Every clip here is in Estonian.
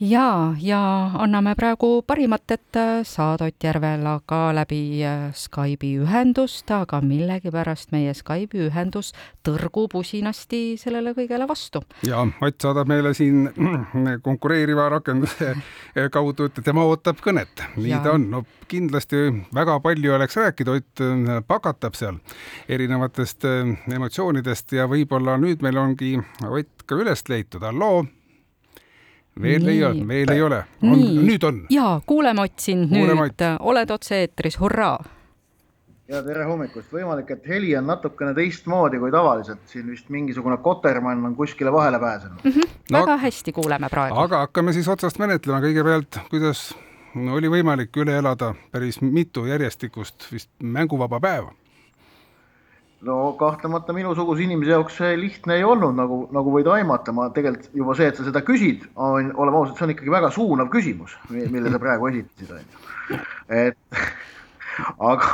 ja, ja anname praegu parimat, et äh, saada Ott Järvela ka läbi äh, Skype'i ühendust, aga millegipärast meie Skype'i ühendus tõrgub usinasti sellele kõigele vastu. ja Ott saadab meile siin konkureeriva rakenduse kaudu, et tema ootab kõnet. nii ja. ta on, no kindlasti väga palju oleks rääkida, Ott äh, pakatab seal erinevatest emotsioonidest ja võib-olla nüüd meil ongi Ott ka üles leitud, halloo veel nii. ei olnud, veel ei ole. nüüd on. ja kuuleme Ott sind nüüd, oled otse-eetris, hurraa. ja tere hommikust, võimalik, et heli on natukene teistmoodi kui tavaliselt, siin vist mingisugune kotermann on kuskile vahele pääsenud mm. -hmm. No, väga hästi kuuleme praegu. aga hakkame siis otsast menetlema, kõigepealt, kuidas oli võimalik üle elada päris mitu järjestikust vist mänguvaba päeva no kahtlemata minusuguse inimese jaoks see lihtne ei olnud, nagu, nagu võid aimata, ma tegelikult juba see, et sa seda küsid, on, oleme ausad, see on ikkagi väga suunav küsimus, mille sa praegu esitasid, onju. et aga,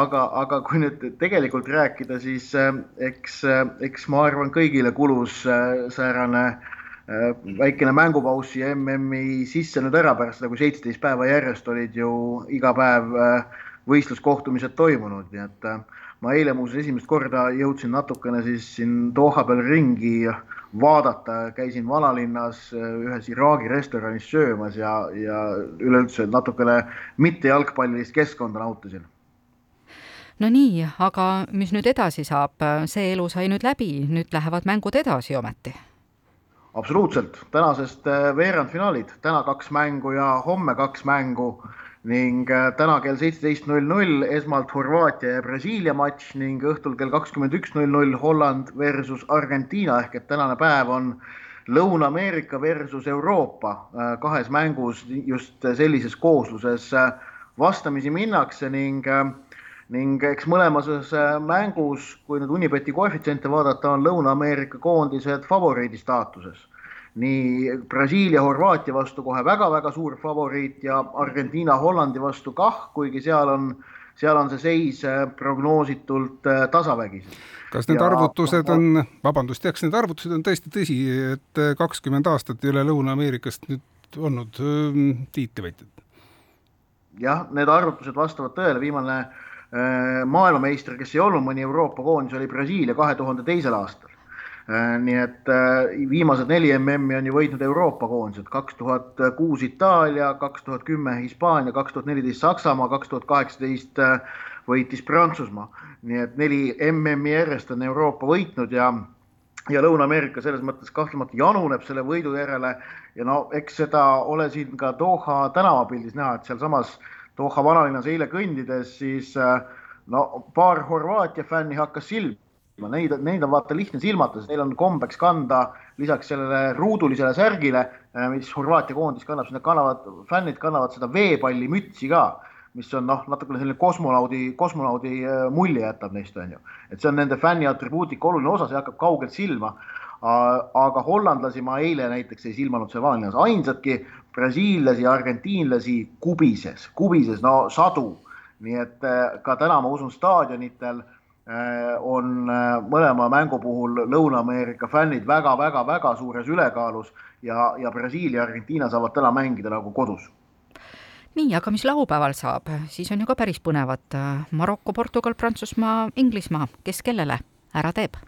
aga, aga kui nüüd tegelikult rääkida, siis äh, eks, äh, eks ma arvan, kõigile kulus äh, säärane väikene mängupaus siia MM-i sisse nüüd ära pärast seda, kui seitseteist päeva järjest olid ju iga päev võistluskohtumised toimunud, nii et äh, ma eile muuseas esimest korda jõudsin natukene siis siin Doha peal ringi vaadata, käisin vanalinnas äh, ühes Iraagi restoranis söömas ja, ja üleüldse natukene mitte jalgpallilist keskkonda nautisin. no nii, aga mis nüüd edasi saab, see elu sai nüüd läbi, nüüd lähevad mängud edasi ometi. Absoluutselt, tänasest äh, veerandfinaalid, täna kaks mängu ja homme kaks mängu ning äh, täna kell seitseteist null null esmalt Horvaatia ja Brasiilia matš ning õhtul kell kakskümmend üks null null Holland versus Argentiina ehk et tänane päev on Lõuna-Ameerika versus Euroopa äh, kahes mängus just sellises koosluses äh, vastamisi minnakse ning ning eks mõlemas mängus, kui nüüd Unibeti koefitsiente vaadata, on Lõuna-Ameerika koondised favoriidi staatuses nii Brasiilia, Horvaatia vastu kohe väga-väga suur favoriit ja Argentiina, Hollandi vastu kah, kuigi seal on, seal on see seis äh, prognoositult äh, tasavägine. kas need ja, arvutused on, vabandust, eks need arvutused on tõesti tõsi, et äh, kakskümmend aastat ei ole Lõuna-Ameerikast nüüd olnud ähm, tiitlivõitjad? jah, need arvutused vastavad tõele, viimane maailmameister, kes ei olnud mõni Euroopa koondis, oli Brasiilia kahe tuhande teisel aastal nii et äh, viimased neli MM-i on ju võitnud Euroopa koondised, kaks tuhat kuus Itaalia, kaks tuhat kümme Hispaania, kaks tuhat neliteist Saksamaa, kaks tuhat kaheksateist äh, võitis Prantsusmaa. nii et neli MM-i järjest on Euroopa võitnud ja, ja Lõuna-Ameerika selles mõttes kahtlemata januneb selle võidu järele. Ja no eks seda ole siin ka Doha tänavapildis näha, et sealsamas Doha vanalinnas eile kõndides siis no paar Horvaatia fänni hakkas silma Neid, neid on vaata lihtne silmata, sest neil on kombeks kanda lisaks sellele ruudulisele särgile, äh, mis Horvaatia koondis kannab, siis nad kannavad, fännid kannavad seda veepallimütsi ka, mis on noh, natukene selline kosmonaudi, kosmonaudi äh, mulje jätab neist, on ju. et see on nende fänni atribuutika oluline osa, see hakkab kaugelt silma. aga hollandlasi ma eile näiteks ei silmanud seal vanalinnas, ainsatki brasiillasi argentiinlasi kubises, kubises no sadu. nii et äh, ka täna ma usun staadionitel on äh, mõlema mängu puhul Lõuna-Ameerika fännid väga-väga-väga suures ülekaalus ja, ja Brasiilia ja Argentiina saavad täna mängida nagu kodus. nii, aga mis laupäeval saab, siis on ju ka päris põnevat. Maroko, Portugal, Prantsusmaa, Inglismaa, kes kellele ära teeb?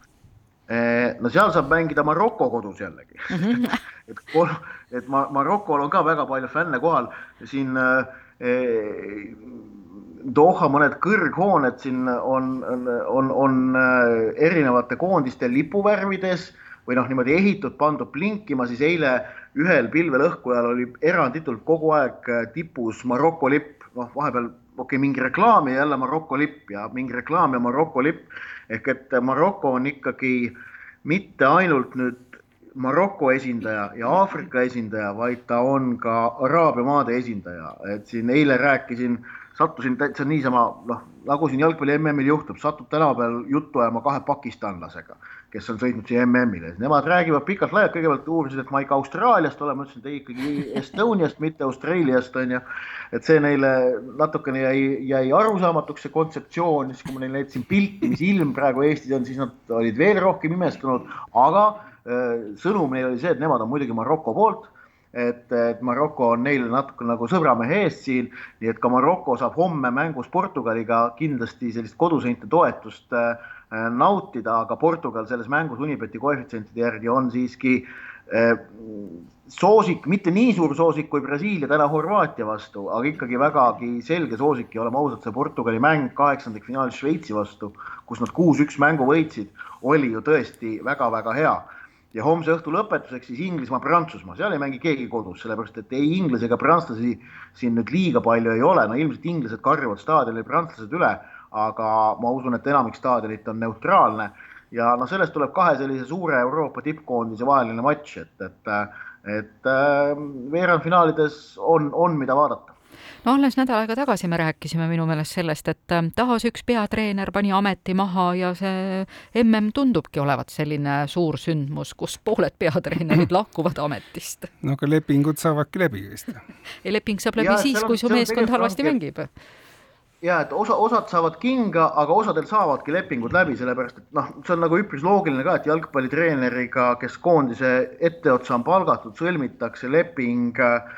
Äh, no seal saab mängida Maroko kodus jällegi mm. -hmm. et, et Marokol on ka väga palju fänne kohal, siin eh, Doha mõned kõrghooned siin on, on, on, äh, erinevate koondiste lipuvärvides või noh, niimoodi ehitud, pandud blinkima, siis eile ühel pilvelõhkujal oli eranditult kogu aeg äh, tipus Maroko lipp, noh, vahepeal okei okay,, mingi reklaam ja jälle Maroko lipp ja mingi reklaam ja Maroko lipp. Ehk et Maroko on ikkagi mitte ainult nüüd Maroko esindaja ja Aafrika esindaja, vaid ta on ka Araabia maade esindaja, et siin eile rääkisin, sattusin täitsa niisama, noh, nagu siin jalgpalli MM-il juhtub, satud tänapäeval juttu ajama kahe pakistanlasega, kes on sõitnud siia MM-ile, nemad räägivad pikalt-laialt, kõigepealt uurisid, et ma ikka Austraaliast olen, ma ütlesin, et ei ikkagi Estoniast, mitte Austraaliast on ju. et see neile natukene jäi, jäi arusaamatuks, see kontseptsioon, siis kui ma neile näitasin pilti, mis ilm praegu Eestis on, siis nad olid veel rohkem imestunud, aga Äh, sõnum neil oli see, et nemad on muidugi Maroko poolt, et, et Maroko on neile natuke nagu sõbramehe eest siin, nii et ka Maroko saab homme mängus Portugaliga kindlasti sellist koduseinte toetust äh, nautida, aga Portugal selles mängus Unibeti koefitsientide järgi on siiski äh, soosik, mitte nii suur soosik kui Brasiilia täna Horvaatia vastu, aga ikkagi vägagi selge soosik ja oleme ausad, see Portugali mäng kaheksandikfinaalis Šveitsi vastu, kus nad kuus-üks mängu võitsid, oli ju tõesti väga-väga hea ja homse õhtu lõpetuseks siis Inglismaa-Prantsusmaa, seal ei mängi keegi kodus, sellepärast et ei inglasi ega prantslasi siin nüüd liiga palju ei ole, no ilmselt inglased karjuvad staadionil prantslased üle, aga ma usun, et enamik staadionit on neutraalne. Ja noh, sellest tuleb kahe sellise suure Euroopa tippkoondise vaheline matš, et, et, et äh, veerandfinaalides on, on, mida vaadata no alles nädal aega tagasi me rääkisime minu meelest sellest, et ähm, taas üks peatreener pani ameti maha ja see mm tundubki olevat selline suur sündmus, kus pooled peatreenerid lahkuvad ametist. no aga lepingud saavadki läbi vist. ei, leping saab läbi ja, siis, kui su meeskond halvasti mängib ja et osa, osad saavad kinga, aga osadel saavadki lepingud läbi, sellepärast et noh, see on nagu üpris loogiline ka, et jalgpallitreeneriga, kes koondise etteotsa on palgatud, sõlmitakse leping äh,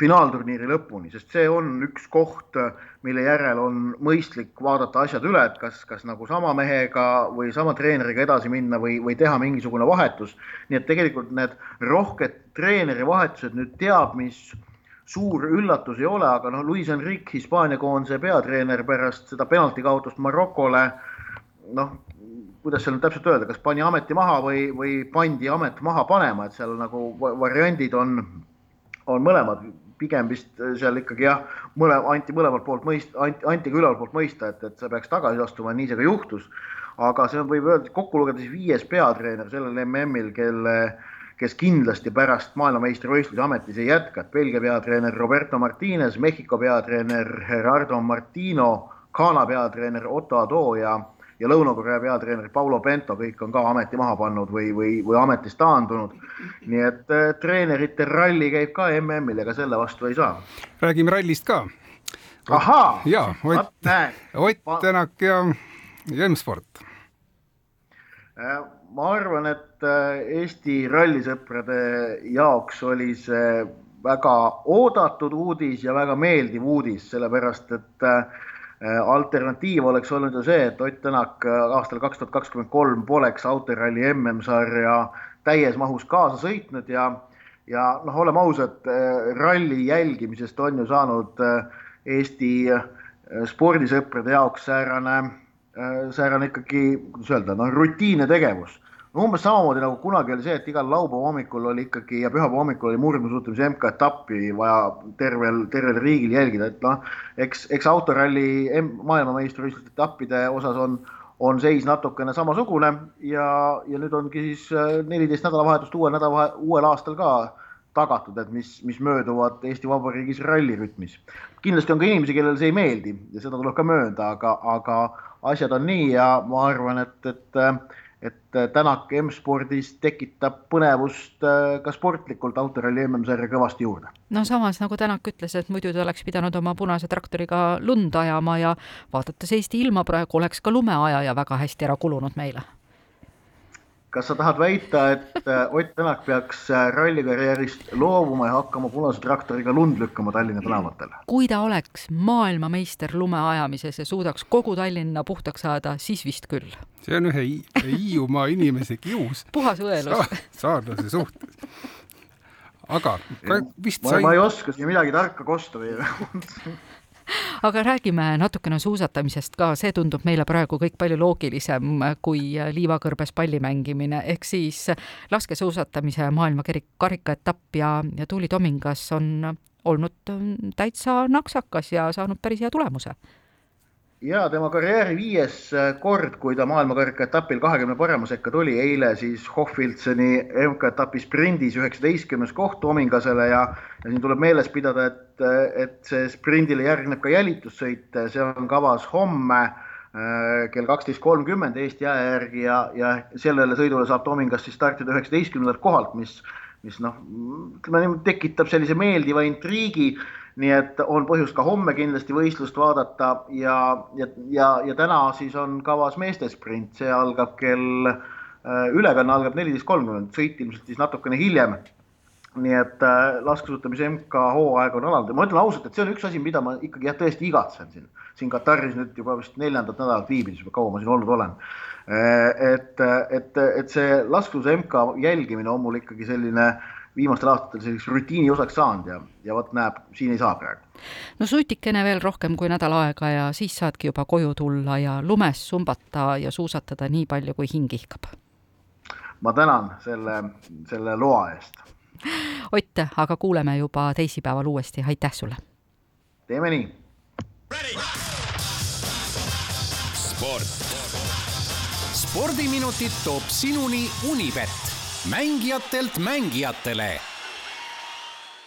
finaalturniiri lõpuni, sest see on üks koht, mille järel on mõistlik vaadata asjad üle, et kas, kas nagu sama mehega või sama treeneriga edasi minna või, või teha mingisugune vahetus. nii et tegelikult need rohked treenerivahetused nüüd teab, mis suur üllatus ei ole, aga noh, Luis Enrique, Hispaania koondise peatreener pärast seda penalti kaotust Marokole, noh, kuidas seal täpselt öelda, kas pani ameti maha või, või pandi amet maha panema, et seal nagu variandid on on mõlemad pigem vist seal ikkagi jah, mõle, anti mõlemalt poolt mõista, anti, anti ka ülemalt poolt mõista, et, et sa peaks tagasi astuma, nii see ka juhtus. aga see võib öelda, kokku lugeda siis viies peatreener sellel MM-il, kelle, kes kindlasti pärast maailmameistrivõistluse ametis ei jätka, et Belgia peatreener Roberto Martinez, Mehhiko peatreener Gerardo Martino, Ghana peatreener Otto Ado ja ja Lõuna-Korea peatreener Paulo Bento, kõik on ka ameti maha pannud või, või, või ametist taandunud. nii et äh, treenerite ralli käib ka MM-il, ega selle vastu ei saa. räägime rallist ka. ahaa. ja Ott, Ott Tänak ja, ja M-sport äh, ma arvan, et äh, Eesti rallisõprade jaoks oli see väga oodatud uudis ja väga meeldiv uudis, sellepärast et Äh, alternatiiv oleks olnud ju see, et Ott Tänak äh, aastal kaks tuhat kakskümmend kolm poleks autoralli MM-sarja täies mahus kaasa sõitnud ja, ja noh, oleme ausad, äh, ralli jälgimisest on ju saanud Eesti spordisõprade jaoks säärane, säärane ikkagi, kuidas öelda, noh, rutiinne tegevus umbes samamoodi nagu kunagi oli see, et igal laupäeva hommikul oli ikkagi ja pühapäeva hommikul oli murdmaasuusatamise MK-etappi vaja tervel, tervel riigil jälgida, et noh, eks, eks autoralli maailmameistrivõistluste etappide osas on, on seis natukene samasugune ja, ja nüüd ongi siis äh, neliteist nädalavahetust uuel nädala, uuel aastal ka tagatud, et mis, mis mööduvad Eesti Vabariigis rallirütmis. kindlasti on ka inimesi, kellele see ei meeldi ja seda tuleb ka möönda, aga, aga asjad on nii ja ma arvan, et, et et äh, Tänak M-spordis tekitab põnevust äh, ka sportlikult autoralli MM-sarja kõvasti juurde. no samas, nagu Tänak ütles, et muidu ta oleks pidanud oma punase traktoriga lund ajama ja vaadates Eesti ilma praegu, oleks ka lumeajaja väga hästi ära kulunud meile kas sa tahad väita, et äh, Ott Tänak peaks äh, rallikarjäärist loobuma ja hakkama punase traktoriga lund lükkama Tallinna tänavatel? kui ta oleks maailmameister lumeajamises ja suudaks kogu Tallinna puhtaks saada, siis vist küll. see on ühe Hiiumaa inimese kius. puhas õelus Sa. saarlase suhtes. aga vist sai. ma ei oska siin midagi tarka kosta või aga räägime natukene suusatamisest ka, see tundub meile praegu kõik palju loogilisem kui liivakõrbes palli mängimine, ehk siis laskesuusatamise maailma karikaetapp ja, ja Tuuli Tomingas on olnud täitsa naksakas ja saanud päris hea tulemuse ja tema karjääri viies kord, kui ta maailmakarika etapil kahekümne parema sekka tuli, eile siis Hochfilzeni MK-etapi sprindis üheksateistkümnes koht Tomingasele ja, ja siin tuleb meeles pidada, et, et see sprindile järgneb ka jälitussõit, see on kavas homme äh, kell kaksteist kolmkümmend Eesti aja järgi ja, ja sellele sõidule saab Tomingas siis startida üheksateistkümnendalt kohalt, mis, mis noh, ütleme niimoodi tekitab sellise meeldiva intriigi nii et on põhjust ka homme kindlasti võistlust vaadata ja, ja, ja, ja täna siis on kavas meeste sprint, see algab kell, äh, ülekanne algab neliteist kolmkümmend, sõit ilmselt siis natukene hiljem. nii et äh, laskesuusatamise MK hooaeg on alanud. Ja ma ütlen ausalt, et see on üks asi, mida ma ikkagi jah, tõesti igatsen siin, siin Kataris nüüd juba vist neljandat nädalat viibides, kaua ma siin olnud olen. Äh, et, et, et see laskesuusa MK jälgimine on mul ikkagi selline äh, viimastel aastatel selliseks rutiini osaks saanud ja, ja vot näeb, siin ei saa praegu. no suitikene veel rohkem kui nädal aega ja siis saadki juba koju tulla ja lumes sumbata ja suusatada nii palju, kui hing ihkab. ma tänan selle, selle loa eest. Ott, aga kuuleme juba teisipäeval uuesti, aitäh sulle! teeme nii! sport. spordiminutid toob sinuni Unibet mängijatelt mängijatele